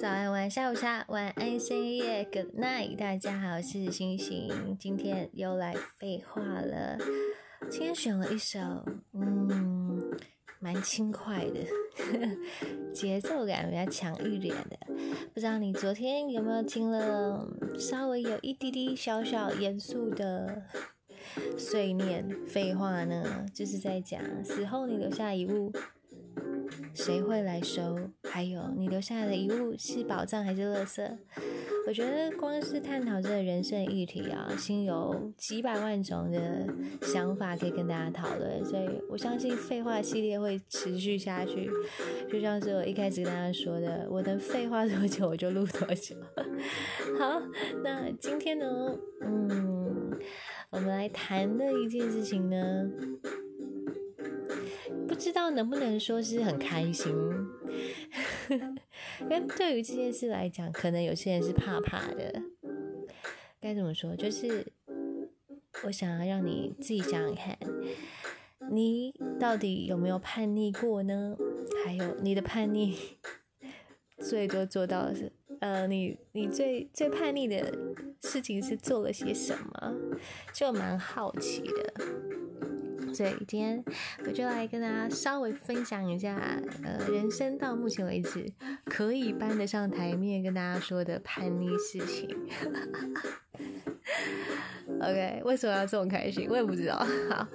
早安，晚下午茶，晚安，深夜，Good night，大家好，我是星星，今天又来废话了。今天选了一首，嗯，蛮轻快的，节奏感比较强一点的。不知道你昨天有没有听了稍微有一滴滴小小严肃的碎念废话呢？就是在讲死后你留下遗物。谁会来收？还有你留下来的遗物是宝藏还是垃圾？我觉得光是探讨这人生议题啊，心有几百万种的想法可以跟大家讨论，所以我相信废话系列会持续下去。就像是我一开始跟大家说的，我能废话多久我就录多久。好，那今天呢，嗯，我们来谈的一件事情呢。不知道能不能说是很开心，因为对于这件事来讲，可能有些人是怕怕的。该怎么说？就是我想要让你自己想想看，你到底有没有叛逆过呢？还有你的叛逆最多做到的是，呃，你你最最叛逆的事情是做了些什么？就蛮好奇的。所以今天我就来跟大家稍微分享一下，呃，人生到目前为止可以搬得上台面跟大家说的叛逆事情。OK，为什么要这么开心？我也不知道。好。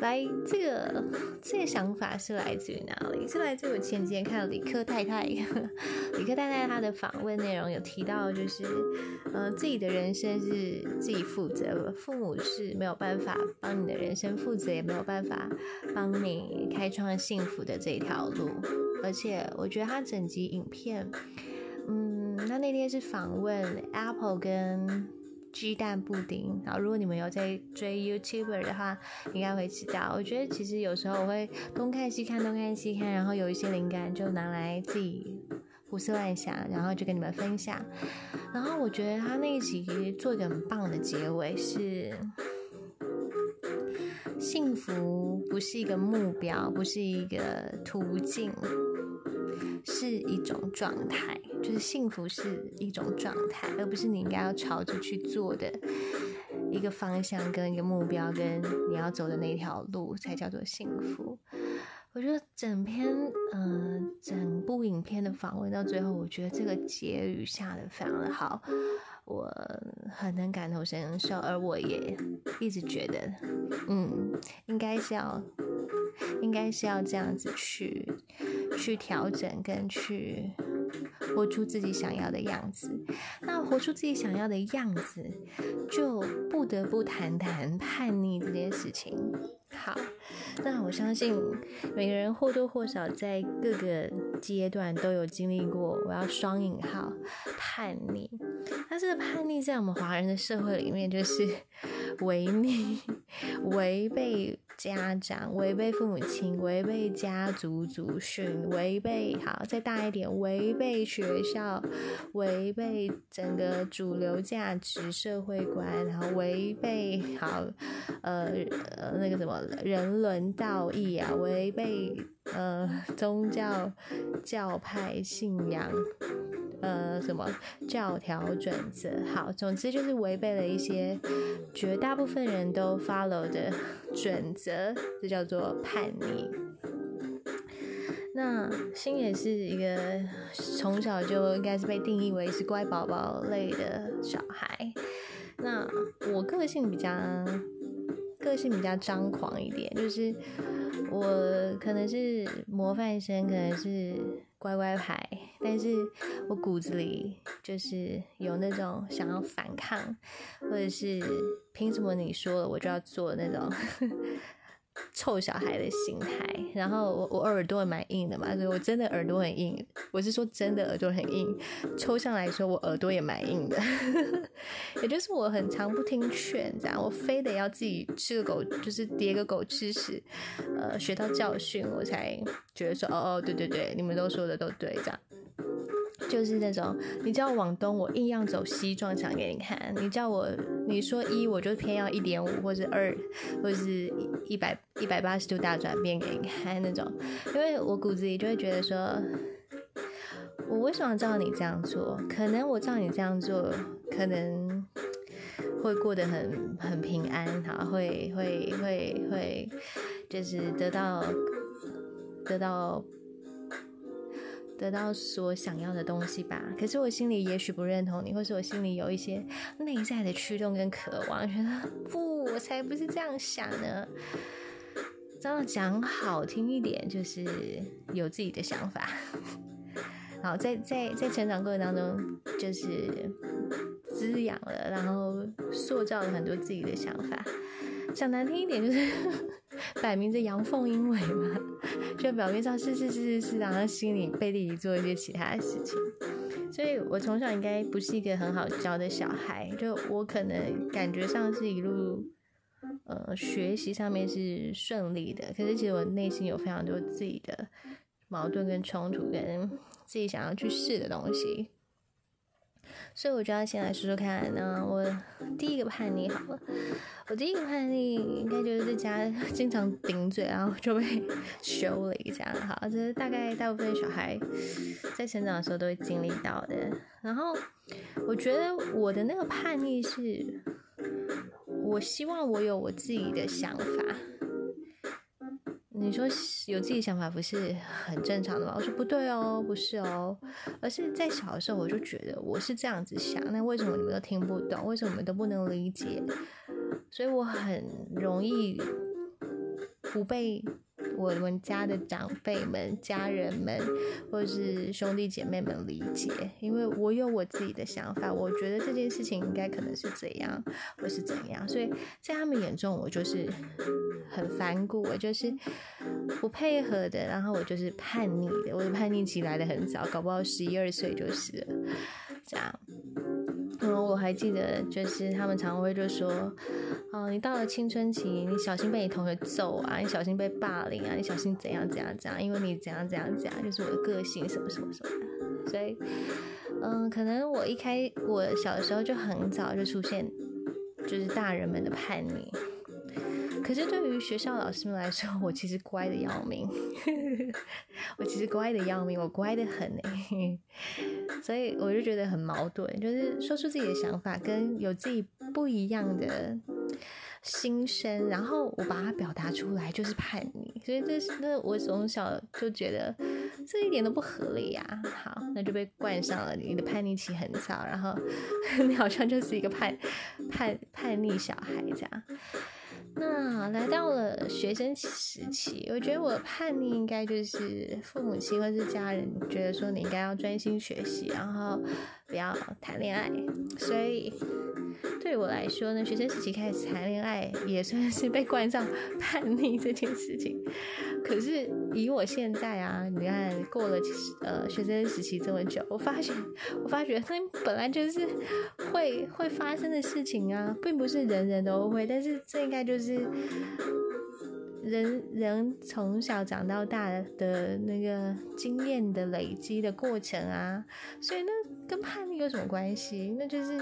来，这个这个想法是来自于哪里？是来自于我前几天看李克太太，李克太太她的访问内容有提到，就是，呃，自己的人生是自己负责，父母是没有办法帮你的人生负责，也没有办法帮你开创幸福的这一条路。而且，我觉得他整集影片，嗯，他那天是访问 Apple 跟。鸡蛋布丁，然后如果你们有在追 YouTuber 的话，应该会知道。我觉得其实有时候我会东看西看，东看西看，然后有一些灵感就拿来自己胡思乱想，然后就跟你们分享。然后我觉得他那一集做一个很棒的结尾是：幸福不是一个目标，不是一个途径。是一种状态，就是幸福是一种状态，而不是你应该要朝着去做的一个方向跟一个目标，跟你要走的那条路才叫做幸福。我觉得整篇，嗯，整部影片的访问到最后，我觉得这个结语下的非常的好，我很能感同身受，而我也一直觉得，嗯，应该是要，应该是要这样子去。去调整跟去活出自己想要的样子，那活出自己想要的样子，就不得不谈谈叛逆这件事情。好，那我相信每个人或多或少在各个阶段都有经历过，我要双引号叛逆。但是叛逆在我们华人的社会里面，就是 违逆、违背。家长违背父母亲，违背家族祖训，违背好再大一点，违背学校，违背整个主流价值社会观，然后违背好呃呃那个什么人伦道义啊，违背呃宗教教派信仰。呃，什么教条准则？好，总之就是违背了一些绝大部分人都 follow 的准则，这叫做叛逆。那心也是一个从小就应该是被定义为是乖宝宝类的小孩。那我个性比较个性比较张狂一点，就是我可能是模范生，可能是。乖乖牌，但是我骨子里就是有那种想要反抗，或者是凭什么你说了我就要做那种。臭小孩的心态，然后我我耳朵也蛮硬的嘛，所以我真的耳朵很硬。我是说真的耳朵很硬，抽象来说我耳朵也蛮硬的，也就是我很常不听劝，这样我非得要自己吃个狗，就是叠个狗吃屎，呃，学到教训我才觉得说哦哦对对对，你们都说的都对这样。就是那种，你叫我往东，我硬要走西撞墙给你看。你叫我，你说一，我就偏要一点五，或者二，或者是一百一百八十度大转变给你看那种。因为我骨子里就会觉得说，我为什么照你这样做？可能我照你这样做，可能会过得很很平安，哈，会会会会，就是得到得到得到所想要的东西吧。可是我心里也许不认同你，或是我心里有一些内在的驱动跟渴望，觉得不，我才不是这样想呢。这样讲好听一点，就是有自己的想法。好，在在在成长过程当中，就是滋养了，然后塑造了很多自己的想法。讲难听一点，就是 摆明着阳奉阴违嘛，就表面上是是是是是，然后心里背地里做一些其他的事情。所以我从小应该不是一个很好教的小孩，就我可能感觉上是一路呃学习上面是顺利的，可是其实我内心有非常多自己的矛盾跟冲突跟。自己想要去试的东西，所以我就要先来说说看。那我第一个叛逆好了，我第一个叛逆应该就是在家经常顶嘴，然后就被修理这样。好，这是大概大部分小孩在成长的时候都会经历到的。然后我觉得我的那个叛逆是，我希望我有我自己的想法。你说有自己想法不是很正常的吗？我说不对哦，不是哦，而是在小的时候我就觉得我是这样子想，那为什么你们都听不懂？为什么你们都不能理解？所以我很容易不被。我们家的长辈们、家人们，或是兄弟姐妹们理解，因为我有我自己的想法，我觉得这件事情应该可能是怎样，或是怎样，所以在他们眼中，我就是很反骨，我就是不配合的，然后我就是叛逆的，我的叛逆期来的很早，搞不好十一二岁就是了，这样。嗯，我还记得，就是他们常会就说，哦，你到了青春期，你小心被你同学揍啊，你小心被霸凌啊，你小心怎样怎样怎样，因为你怎样怎样怎样，就是我的个性什么什么什么的。所以，嗯，可能我一开我小的时候就很早就出现，就是大人们的叛逆。可是对于学校老师们来说，我其实乖的要命，我其实乖的要命，我乖的很哎，所以我就觉得很矛盾，就是说出自己的想法，跟有自己不一样的心声，然后我把它表达出来就是叛逆，所以这是那我从小就觉得这一点都不合理呀。好，那就被冠上了你的叛逆期很早，然后你好像就是一个叛叛叛逆小孩这样。那来到了学生时期，我觉得我叛逆应该就是父母亲或是家人觉得说你应该要专心学习，然后不要谈恋爱，所以。对我来说呢，学生时期开始谈恋爱也算是被冠上叛逆这件事情。可是以我现在啊，你看过了呃学生时期这么久，我发现我发觉那本来就是会会发生的事情啊，并不是人人都会。但是这应该就是人人从小长到大的那个经验的累积的过程啊。所以那跟叛逆有什么关系？那就是。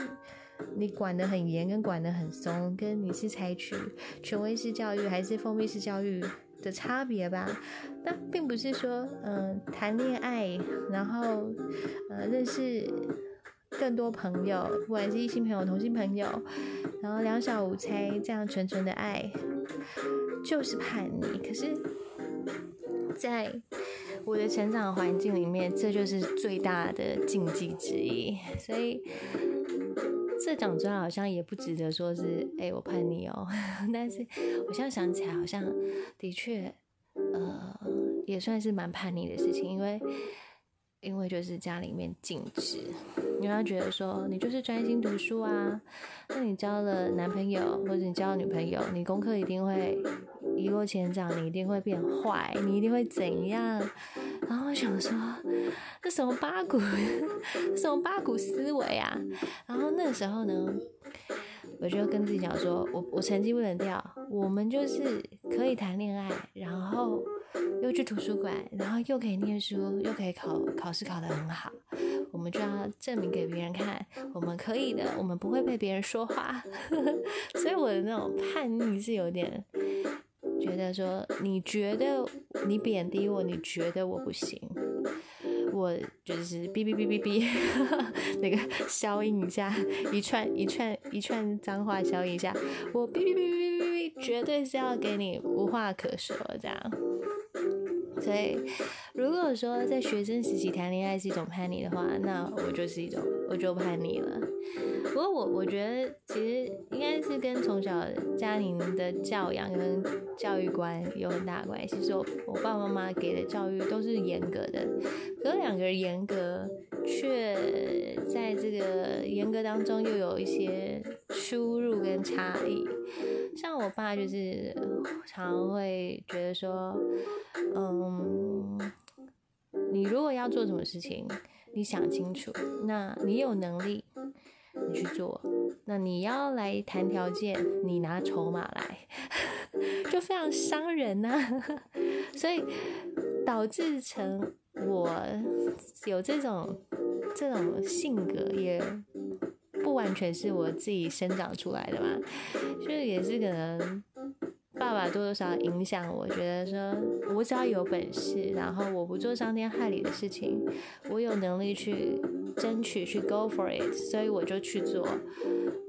你管得很严，跟管得很松，跟你是采取权威式教育还是封闭式教育的差别吧？那并不是说，嗯，谈恋爱，然后，呃，认识更多朋友，不管是异性朋友、同性朋友，然后两小无猜这样纯纯的爱，就是叛逆。可是，在我的成长环境里面，这就是最大的禁忌之一，所以。这讲出来好像也不值得说是，哎，我叛逆哦。但是我现在想起来，好像的确，呃，也算是蛮叛逆的事情，因为，因为就是家里面禁止，你要觉得说你就是专心读书啊，那你交了男朋友或者你交了女朋友，你功课一定会一落千丈，你一定会变坏，你一定会怎样？然后我想说，这什么八股，什么八股思维啊？然后那时候呢，我就跟自己讲说，我我成绩不能掉，我们就是可以谈恋爱，然后又去图书馆，然后又可以念书，又可以考考试考得很好，我们就要证明给别人看，我们可以的，我们不会被别人说话。所以我的那种叛逆是有点。觉得说，你觉得你贬低我，你觉得我不行，我就是哔哔哔哔哔，那个消音一下，一串一串一串脏话消音一下，我哔哔哔哔哔哔，绝对是要给你无话可说这样。所以，如果说在学生时期谈恋爱是一种叛逆的话，那我就是一种我就叛逆了。不过我我觉得其实应该是跟从小家庭的教养跟教育观有很大关系。其实我我爸爸妈妈给的教育都是严格的，可两个人严格，却在这个严格当中又有一些出入跟差异。像我爸就是常会觉得说，嗯，你如果要做什么事情，你想清楚，那你有能力，你去做。那你要来谈条件，你拿筹码来，就非常伤人呐。所以导致成我有这种这种性格也。不完全是我自己生长出来的嘛，就是也是可能爸爸多多少少影响我，觉得说我只要有本事，然后我不做伤天害理的事情，我有能力去争取去 go for it，所以我就去做，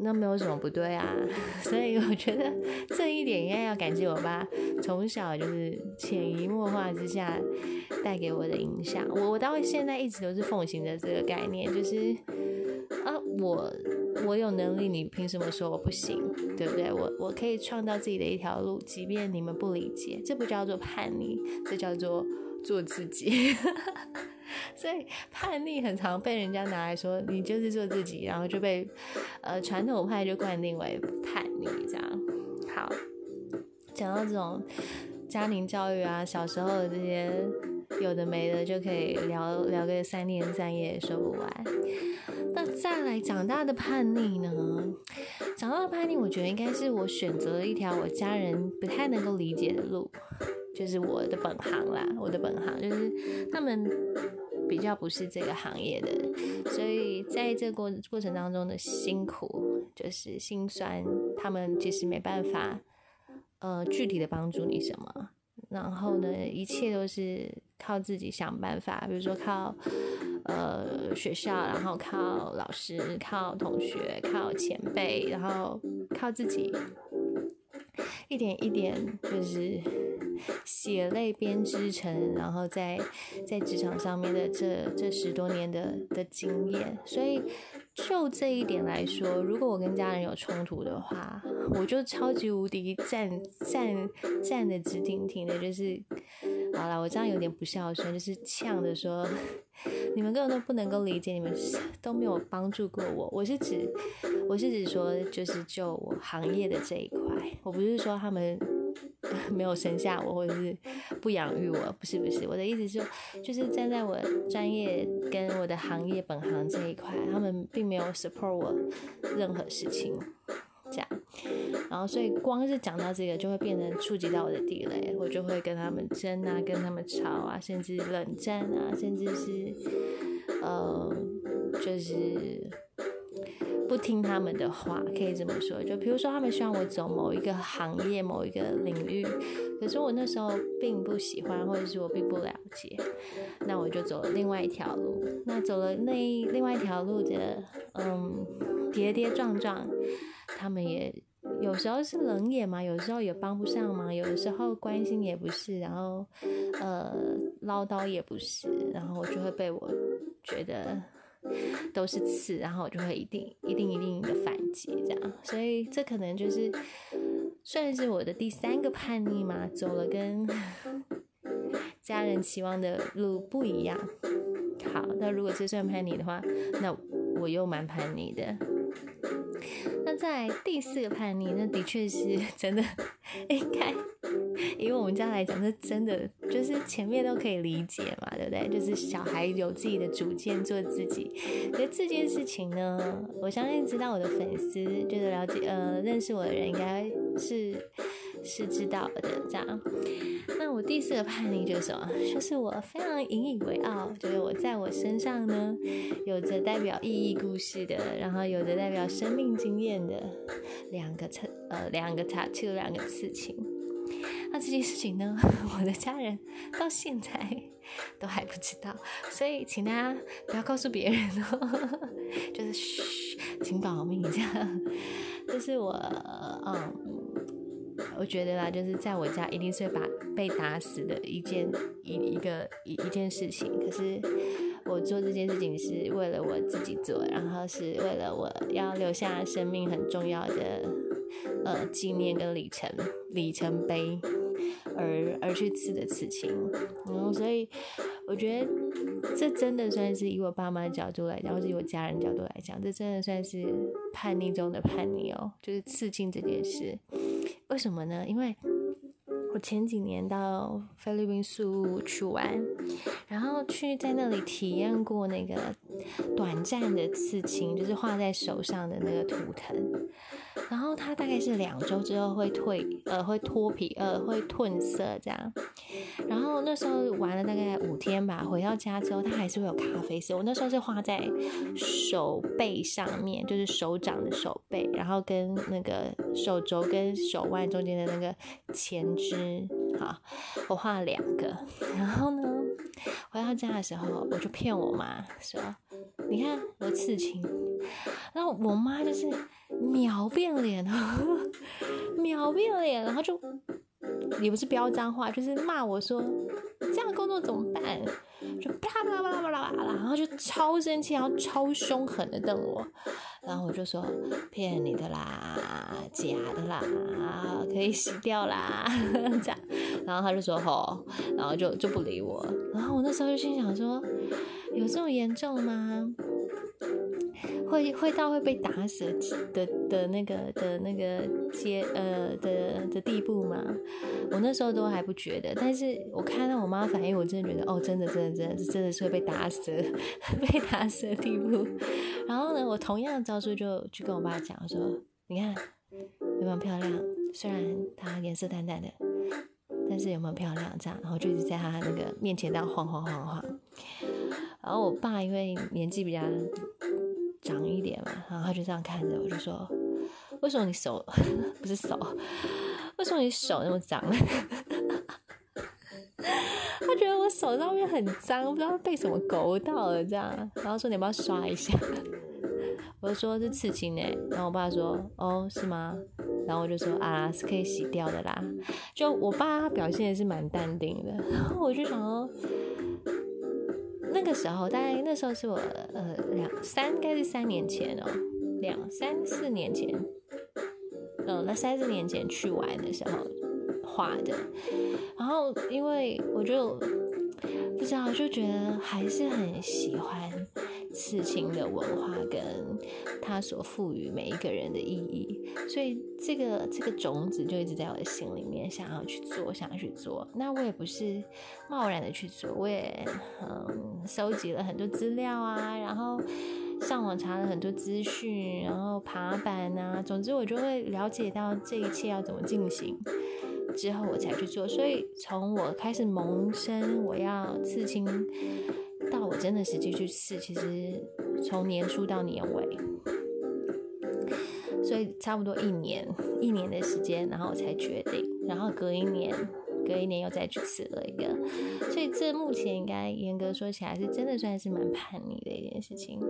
那没有什么不对啊。所以我觉得这一点应该要感谢我爸从小就是潜移默化之下带给我的影响。我我到现在一直都是奉行着这个概念，就是。啊，我我有能力，你凭什么说我不行？对不对？我我可以创造自己的一条路，即便你们不理解，这不叫做叛逆，这叫做做自己。所以叛逆很常被人家拿来说，你就是做自己，然后就被呃传统派就冠定为叛逆这样。好，讲到这种家庭教育啊，小时候的这些有的没的，就可以聊聊个三天三夜也说不完。那再来长大的叛逆呢？长大的叛逆，我觉得应该是我选择了一条我家人不太能够理解的路，就是我的本行啦。我的本行就是他们比较不是这个行业的，所以在这过过程当中的辛苦，就是心酸，他们其实没办法，呃，具体的帮助你什么。然后呢，一切都是靠自己想办法，比如说靠。呃，学校，然后靠老师，靠同学，靠前辈，然后靠自己，一点一点就是血泪编织成，然后在在职场上面的这这十多年的的经验，所以就这一点来说，如果我跟家人有冲突的话，我就超级无敌站站站的直挺挺的，就是好了，我这样有点不孝顺，就是呛着说。你们根本都不能够理解，你们都没有帮助过我。我是指，我是指说，就是就我行业的这一块，我不是说他们 没有生下我，或者是不养育我，不是不是。我的意思是，就是站在我专业跟我的行业本行这一块，他们并没有 support 我任何事情。这样，然后所以光是讲到这个，就会变成触及到我的地雷，我就会跟他们争啊，跟他们吵啊，甚至冷战啊，甚至是呃，就是不听他们的话，可以这么说。就比如说，他们希望我走某一个行业、某一个领域，可是我那时候并不喜欢，或者是我并不了解，那我就走另外一条路。那走了那另外一条路的，嗯，跌跌撞撞。他们也有时候是冷眼嘛，有时候也帮不上忙，有的时候关心也不是，然后呃唠叨也不是，然后我就会被我觉得都是刺，然后我就会一定一定一定的反击这样，所以这可能就是算是我的第三个叛逆嘛，走了跟 家人期望的路不一样。好，那如果这算叛逆的话，那我又蛮叛逆的。那在第四个叛逆，那的确是 真的，应该以我们家来讲，是真的，就是前面都可以理解嘛，对不对？就是小孩有自己的主见，做自己。可是这件事情呢，我相信知道我的粉丝，就是了解呃认识我的人，应该是。是知道的，这样。那我第四个叛逆就是什么？就是我非常引以为傲，就是我在我身上呢，有着代表意义故事的，然后有着代表生命经验的两个刺，呃，两个 tattoo，两个刺青。那这件事情呢，我的家人到现在 都还不知道，所以请大家不要告诉别人哦，就是嘘，请保密这样。就是我，嗯，我觉得啦，就是在我家一定是把被打死的一件一一个一一件事情，可是。我做这件事情是为了我自己做，然后是为了我要留下生命很重要的呃纪念跟里程里程碑而而去刺的刺青，然后所以我觉得这真的算是以我爸妈的角度来讲，或者以我家人角度来讲，这真的算是叛逆中的叛逆哦，就是刺青这件事。为什么呢？因为。我前几年到菲律宾宿去玩，然后去在那里体验过那个短暂的刺青，就是画在手上的那个图腾。然后它大概是两周之后会退，呃，会脱皮，呃，会褪色这样。然后那时候玩了大概五天吧，回到家之后它还是会有咖啡色。我那时候是画在手背上面，就是手掌的手背，然后跟那个手肘跟手腕中间的那个前肢，好，我画了两个。然后呢，回到家的时候我就骗我妈说：“你看我刺青。”然后我妈就是。秒变脸啊！秒变脸，然后就也不是飙脏话，就是骂我说这样工作怎么办？就啪啪啪啪啪啪，然后就超生气，然后超凶狠的瞪我，然后我就说骗你的啦，假的啦，可以洗掉啦，这样，然后他就说吼，然后就就不理我，然后我那时候就心想说，有这么严重吗？会会到会被打死的的那个的那个阶呃的的地步吗？我那时候都还不觉得，但是我看到我妈反应，我真的觉得哦，真的真的真的真的是会被打死 被打死的地步。然后呢，我同样的招数就去跟我爸讲说，你看有没有漂亮？虽然它颜色淡淡的，但是有没有漂亮？这样，然后就一直在他那个面前这样晃晃晃晃。然后我爸因为年纪比较。长一点嘛，然后他就这样看着我，就说：“为什么你手 不是手？为什么你手那么脏？” 他觉得我手上面很脏，不知道被什么勾到了这样，然后说：“你要不要刷一下？” 我就说：“是刺青诶。”然后我爸说：“哦，是吗？”然后我就说：“啊，是可以洗掉的啦。”就我爸他表现也是蛮淡定的，然后我就想说。那个时候，大概那时候是我呃两三，应该是三年前哦，两三四年前，呃，那三四年前去玩的时候画的。然后因为我就不知道，就觉得还是很喜欢刺青的文化跟它所赋予每一个人的意义，所以这个这个种子就一直在我的心里面，想要去做，想要去做。那我也不是贸然的去做，我也嗯。收集了很多资料啊，然后上网查了很多资讯，然后爬板啊，总之我就会了解到这一切要怎么进行，之后我才去做。所以从我开始萌生我要刺青，到我真的实际去试，其实从年初到年尾，所以差不多一年一年的时间，然后我才决定，然后隔一年。隔一年又再去试了一个，所以这目前应该严格说起来是真的算是蛮叛逆的一件事情。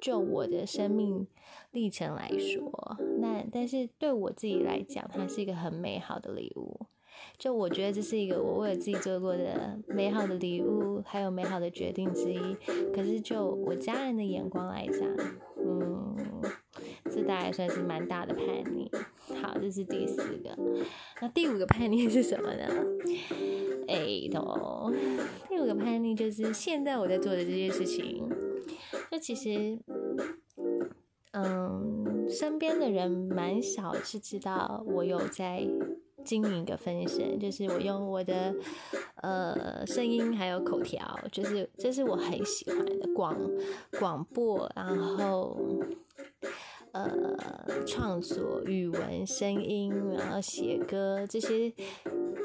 就我的生命历程来说，那但是对我自己来讲，它是一个很美好的礼物。就我觉得这是一个我为了自己做过的美好的礼物，还有美好的决定之一。可是就我家人的眼光来讲，嗯，这大概算是蛮大的叛逆。好，这是第四个。那第五个叛逆是什么呢？哎，都，第五个叛逆就是现在我在做的这件事情。就其实，嗯，身边的人蛮少是知道我有在经营一个分身，就是我用我的呃声音还有口条，就是这是我很喜欢的广广播，然后。呃，创作语文、声音，然后写歌这些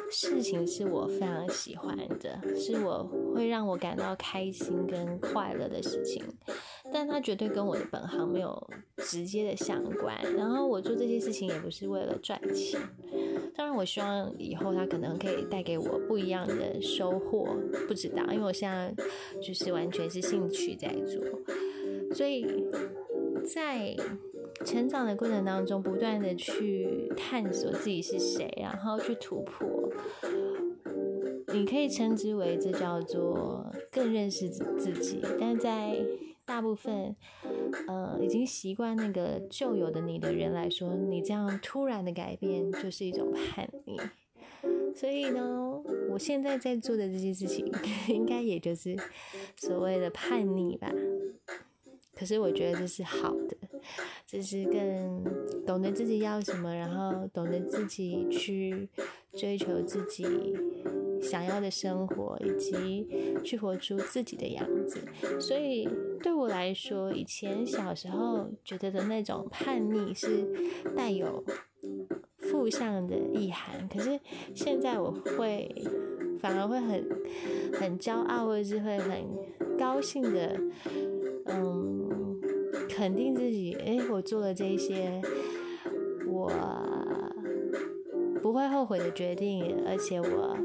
事情是我非常喜欢的，是我会让我感到开心跟快乐的事情。但它绝对跟我的本行没有直接的相关。然后我做这些事情也不是为了赚钱，当然，我希望以后他可能可以带给我不一样的收获，不知道，因为我现在就是完全是兴趣在做，所以在成长的过程当中，不断的去探索自己是谁，然后去突破。你可以称之为这叫做更认识自己，但在大部分呃已经习惯那个旧有的你的人来说，你这样突然的改变就是一种叛逆。所以呢，我现在在做的这些事情，应该也就是所谓的叛逆吧。可是我觉得这是好的，这是更懂得自己要什么，然后懂得自己去追求自己想要的生活，以及去活出自己的样子。所以对我来说，以前小时候觉得的那种叛逆是带有负向的意涵，可是现在我会反而会很很骄傲，或者是会很高兴的，嗯。肯定自己，哎，我做了这些，我不会后悔的决定，而且我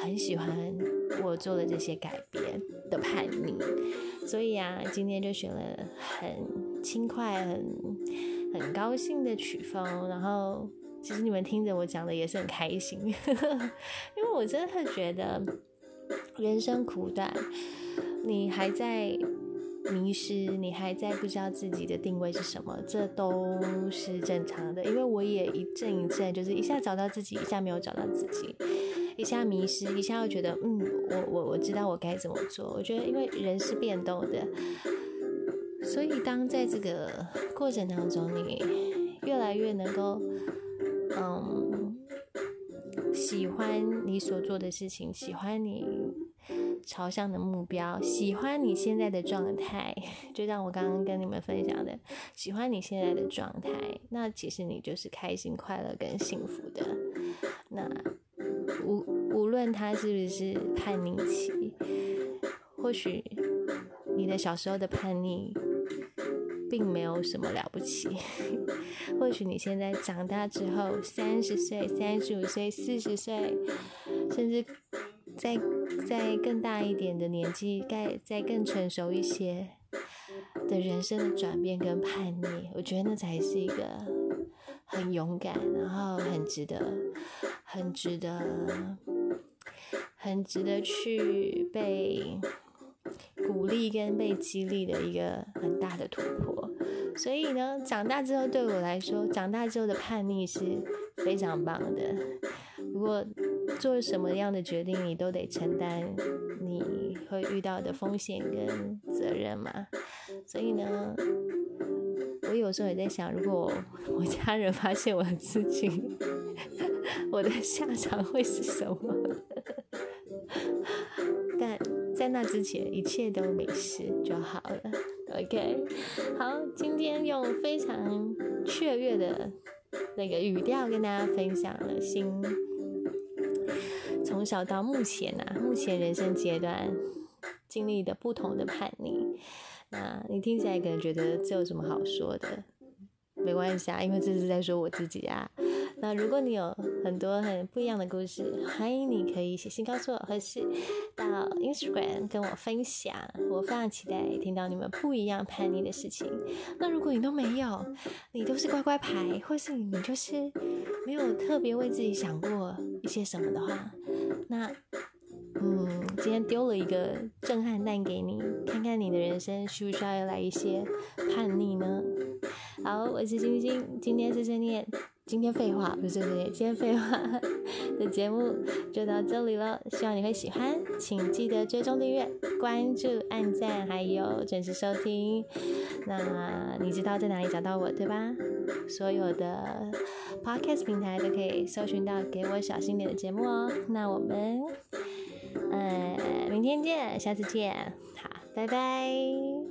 很喜欢我做的这些改变叛逆，所以啊，今天就选了很轻快、很很高兴的曲风，然后其实你们听着我讲的也是很开心，因为我真的觉得人生苦短，你还在。迷失，你还在不知道自己的定位是什么，这都是正常的。因为我也一阵一阵，就是一下找到自己，一下没有找到自己，一下迷失，一下又觉得，嗯，我我我知道我该怎么做。我觉得，因为人是变动的，所以当在这个过程当中，你越来越能够，嗯，喜欢你所做的事情，喜欢你。朝向的目标，喜欢你现在的状态，就像我刚刚跟你们分享的，喜欢你现在的状态，那其实你就是开心、快乐跟幸福的。那无无论他是不是叛逆期，或许你的小时候的叛逆并没有什么了不起，或许你现在长大之后，三十岁、三十五岁、四十岁，甚至。在在更大一点的年纪，再再更成熟一些的人生的转变跟叛逆，我觉得那才是一个很勇敢，然后很值得、很值得、很值得去被鼓励跟被激励的一个很大的突破。所以呢，长大之后对我来说，长大之后的叛逆是非常棒的。如果做什么样的决定，你都得承担你会遇到的风险跟责任嘛。所以呢，我有时候也在想，如果我 家人发现我的事情，我的下场会是什么？但在那之前，一切都没事就好了。OK，好，今天用非常雀跃的那个语调跟大家分享了新。从小到目前呐，目前人生阶段经历的不同的叛逆，那你听起来可能觉得这有什么好说的？没关系啊，因为这是在说我自己啊。那如果你有很多很不一样的故事，欢迎你可以写信告诉我，或是到 Instagram 跟我分享。我非常期待听到你们不一样叛逆的事情。那如果你都没有，你都是乖乖牌，或是你就是没有特别为自己想过一些什么的话，那嗯，今天丢了一个震撼弹给你，看看你的人生需不需要来一些叛逆呢？好，我是星星，今天是碎念。今天废话不是不是，今天废话的节目就到这里了，希望你会喜欢，请记得追踪订阅、关注、按赞，还有准时收听。那你知道在哪里找到我对吧？所有的 podcast 平台都可以搜寻到《给我小心点》的节目哦。那我们呃明天见，下次见，好，拜拜。